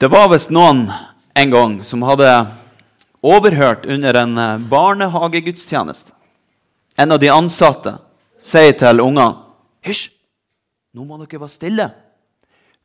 Det var visst noen en gang som hadde overhørt under en eh, barnehagegudstjeneste. En av de ansatte sier til ungene Hysj, nå må dere være stille,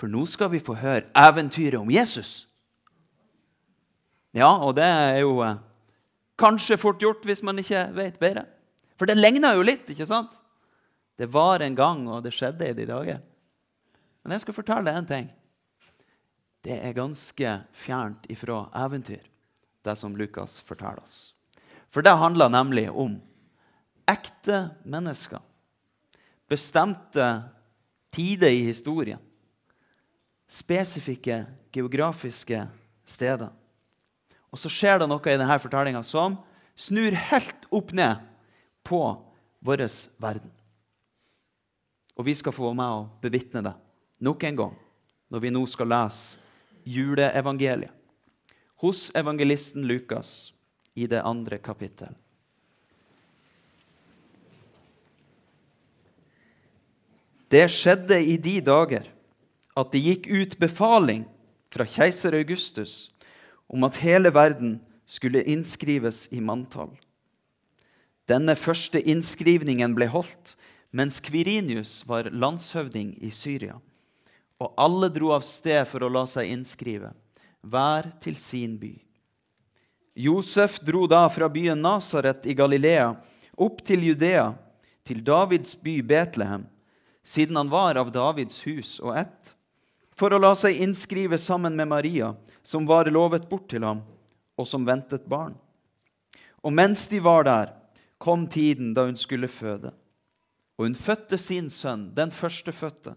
for nå skal vi få høre eventyret om Jesus. Ja, og det er jo eh, kanskje fort gjort hvis man ikke vet bedre. For det ligner jo litt, ikke sant? Det var en gang, og det skjedde i de dager. Men jeg skal fortelle deg en ting. Det er ganske fjernt ifra eventyr, det som Lukas forteller oss. For det handler nemlig om ekte mennesker. Bestemte tider i historien. Spesifikke geografiske steder. Og så skjer det noe i denne fortellinga som snur helt opp ned på vår verden. Og vi skal få være med og bevitne det nok en gang når vi nå skal lese juleevangeliet hos evangelisten Lukas i det andre kapittel. Det skjedde i de dager at det gikk ut befaling fra keiser Augustus om at hele verden skulle innskrives i manntall. Denne første innskrivningen ble holdt mens Kvirinius var landshøvding i Syria. Og alle dro av sted for å la seg innskrive, hver til sin by. Josef dro da fra byen Nasaret i Galilea opp til Judea, til Davids by Betlehem, siden han var av Davids hus og ett, for å la seg innskrive sammen med Maria, som var lovet bort til ham, og som ventet barn. Og mens de var der, kom tiden da hun skulle føde. Og hun fødte sin sønn, den førstefødte.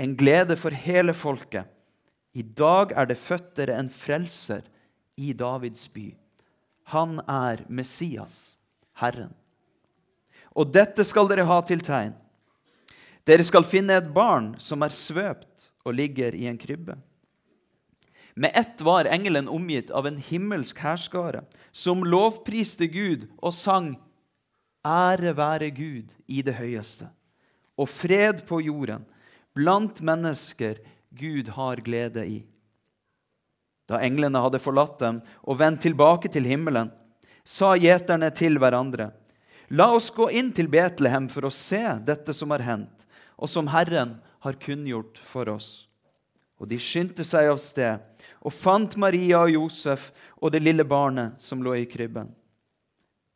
en glede for hele folket. I dag er det født dere en frelser i Davids by. Han er Messias, Herren. Og dette skal dere ha til tegn. Dere skal finne et barn som er svøpt og ligger i en krybbe. Med ett var engelen omgitt av en himmelsk hærskare, som lovpriste Gud og sang Ære være Gud i det høyeste, og fred på jorden, blant mennesker Gud har glede i. Da englene hadde forlatt dem og vendt tilbake til himmelen, sa gjeterne til hverandre.: La oss gå inn til Betlehem for å se dette som har hendt, og som Herren har kunngjort for oss. Og de skyndte seg av sted og fant Maria og Josef og det lille barnet som lå i krybben.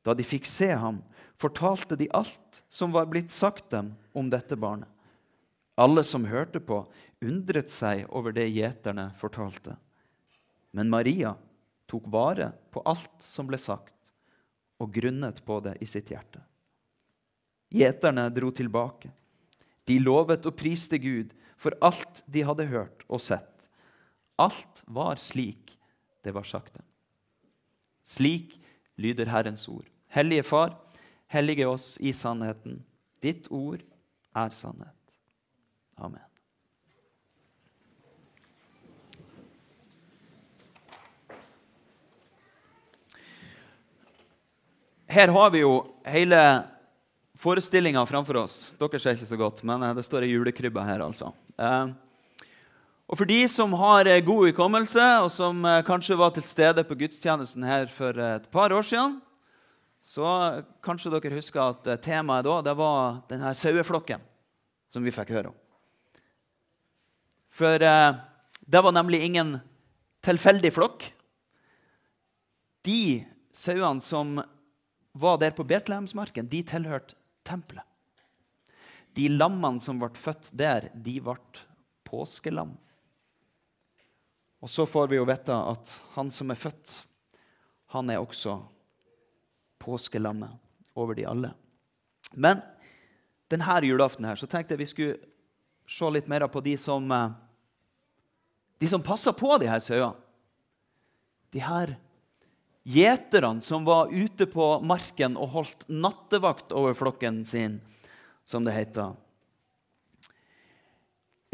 Da de fikk se ham, fortalte de alt som var blitt sagt dem om dette barnet. Alle som hørte på, undret seg over det gjeterne fortalte. Men Maria tok vare på alt som ble sagt, og grunnet på det i sitt hjerte. Gjeterne dro tilbake. De lovet og priste Gud for alt de hadde hørt og sett. Alt var slik det var sagt dem. Slik lyder Herrens ord. Hellige Far, hellige oss i sannheten. Ditt ord er sannhet. Amen. Her har vi jo hele forestillinga framfor oss. Dere ser ikke så godt, men det står ei julekrybbe her. altså. Eh, og For de som har eh, god hukommelse, og som eh, kanskje var til stede på gudstjenesten her for eh, et par år siden, så kanskje dere husker at temaet da det var denne saueflokken som vi fikk høre om. For det var nemlig ingen tilfeldig flokk. De sauene som var der på Betlehemsmarken, de tilhørte tempelet. De lammene som ble født der, de ble påskelam. Og så får vi jo vite at han som er født, han er også påskelammet over de alle. Men denne julaften her, så tenkte jeg vi skulle se litt mer på de som, eh, de som passa på de her sauene. De her gjeterne som var ute på marken og holdt nattevakt over flokken sin, som det heter.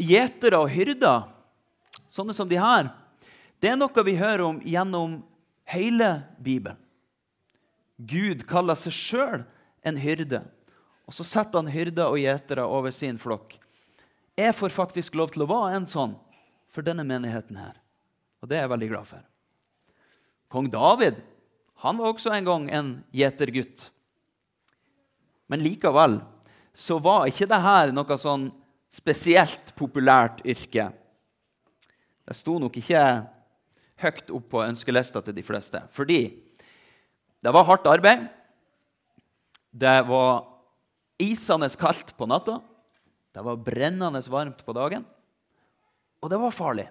Gjetere og hyrder, sånne som de her, det er noe vi hører om gjennom hele Bibelen. Gud kaller seg sjøl en hyrde, og så setter han hyrder og gjetere over sin flokk. Jeg får faktisk lov til å være en sånn for denne menigheten her. Og det er jeg veldig glad for. Kong David han var også en gang en gjetergutt. Men likevel så var ikke dette noe sånn spesielt populært yrke. Det sto nok ikke høyt opp på ønskelista til de fleste. Fordi det var hardt arbeid. Det var isende kaldt på natta. Det var brennende varmt på dagen. Og det var farlig.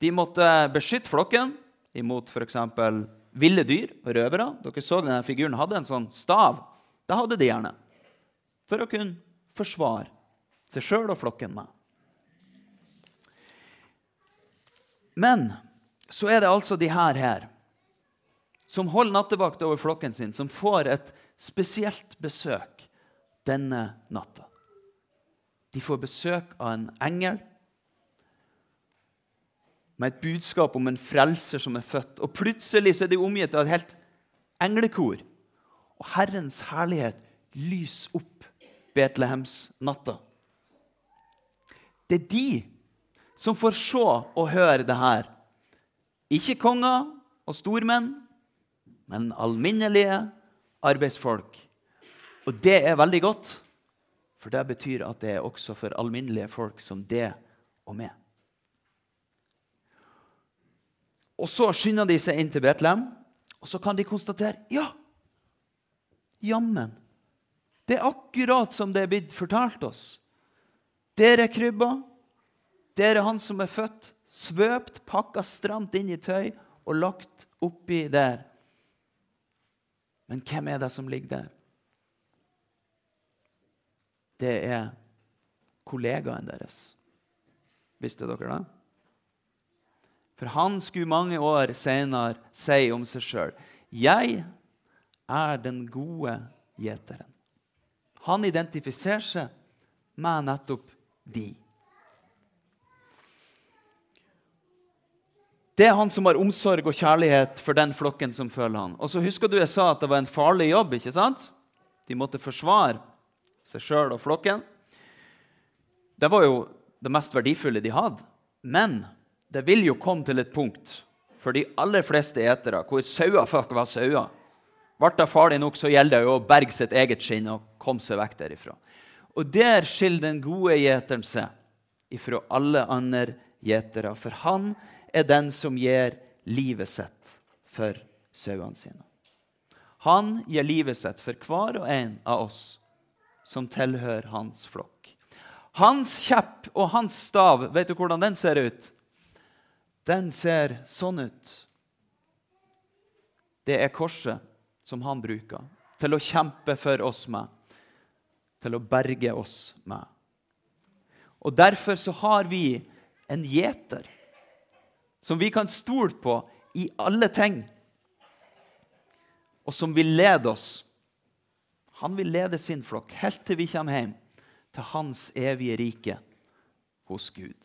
De måtte beskytte flokken imot f.eks. ville dyr og røvere. Dere så denne figuren hadde en sånn stav. Det hadde de gjerne. For å kunne forsvare seg sjøl og flokken med. Men så er det altså de her, her som holder nattevakt over flokken sin, som får et spesielt besøk denne natta. De får besøk av en engel med et budskap om en frelser som er født. Og plutselig så er de omgitt av et helt englekor. Og Herrens herlighet lyser opp Betlehemsnatta. Det er de som får se og høre det her. Ikke konger og stormenn, men alminnelige arbeidsfolk. Og det er veldig godt, for det betyr at det er også for alminnelige folk som det og meg. Og så skynder de seg inn til Betlehem, og så kan de konstatere ja, jammen. Det er akkurat som det er blitt fortalt oss. Dere er krybba. Dere er han som er født, svøpt, pakka stramt inn i tøy og lagt oppi der. Men hvem er det som ligger der? Det er kollegaen deres. Visste dere det? For han skulle mange år senere si om seg sjøl Jeg er den gode gjeteren. Han identifiserer seg med nettopp de. Det er han som har omsorg og kjærlighet for den flokken som føler han. Og så husker du jeg sa at det var en farlig jobb. ikke sant? De måtte forsvare seg sjøl og flokken. Det var jo det mest verdifulle de hadde. Men det vil jo komme til et punkt for de aller fleste etere hvor sauer faktisk var sauer. Ble det farlig nok, så gjelder det jo å berge sitt eget skinn og komme seg vekk derifra. Og der skiller den gode gjeteren seg ifra alle andre gjetere. For han er den som gir livet sitt for sauene sine. Han gir livet sitt for hver og en av oss som tilhører hans flokk. Hans kjepp og hans stav, vet du hvordan den ser ut? Den ser sånn ut. Det er korset som han bruker til å kjempe for oss med til å berge oss med. Og Derfor så har vi en gjeter som vi kan stole på i alle ting, og som vil lede oss. Han vil lede sin flokk helt til vi kommer hjem til hans evige rike hos Gud.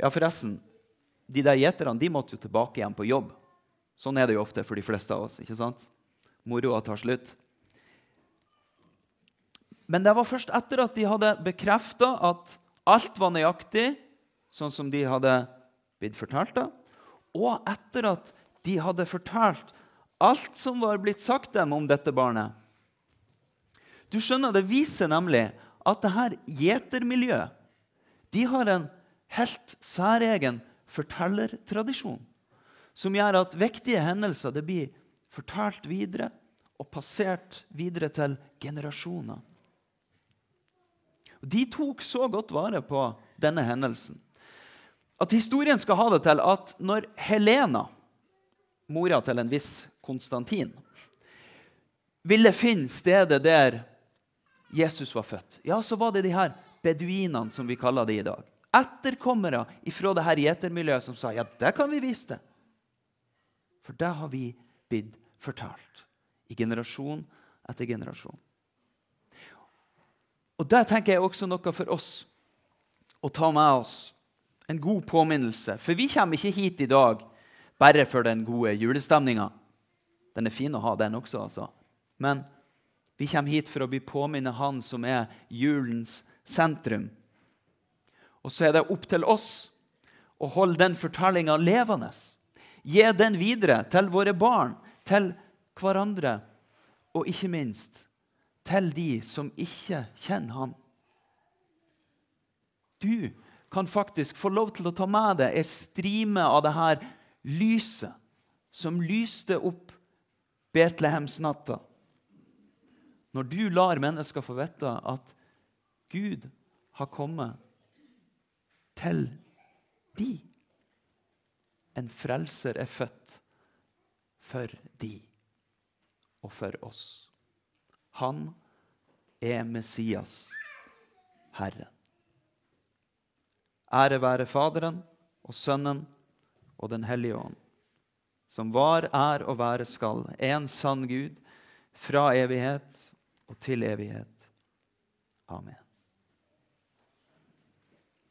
Ja, forresten, de der gjeterne de måtte jo tilbake igjen på jobb. Sånn er det jo ofte for de fleste av oss. ikke sant? Moroa tar slutt. Men det var først etter at de hadde bekrefta at alt var nøyaktig sånn som de hadde blitt fortalt, da, og etter at de hadde fortalt alt som var blitt sagt dem om dette barnet. Du skjønner, Det viser nemlig at det her gjetermiljøet de har en helt særegen fortellertradisjon som gjør at viktige hendelser blir fortalt videre og passert videre til generasjoner. De tok så godt vare på denne hendelsen at historien skal ha det til at når Helena, mora til en viss Konstantin, ville finne stedet der Jesus var født, ja, så var det de her beduinene, som vi kaller det i dag. Etterkommere ifra det her gjetermiljøet som sa ja, det kan vi vise det. For det har vi blitt fortalt i generasjon etter generasjon. Og Det tenker jeg også noe for oss å ta med oss. En god påminnelse. For vi kommer ikke hit i dag bare for den gode julestemninga. Den er fin å ha, den også, altså. Men vi kommer hit for å bli påminnet Han som er julens sentrum. Og så er det opp til oss å holde den fortellinga levende. Gi den videre til våre barn, til hverandre, og ikke minst til de som ikke kjenner ham. Du kan faktisk få lov til å ta med deg en strime av det her lyset som lyste opp Betlehemsnatta. Når du lar mennesker få vite at Gud har kommet til de. En frelser er født for de og for oss. Han er Messias, Herren. Ære være Faderen og Sønnen og Den hellige ånd, som var, er og være skal, en sann Gud, fra evighet og til evighet. Amen.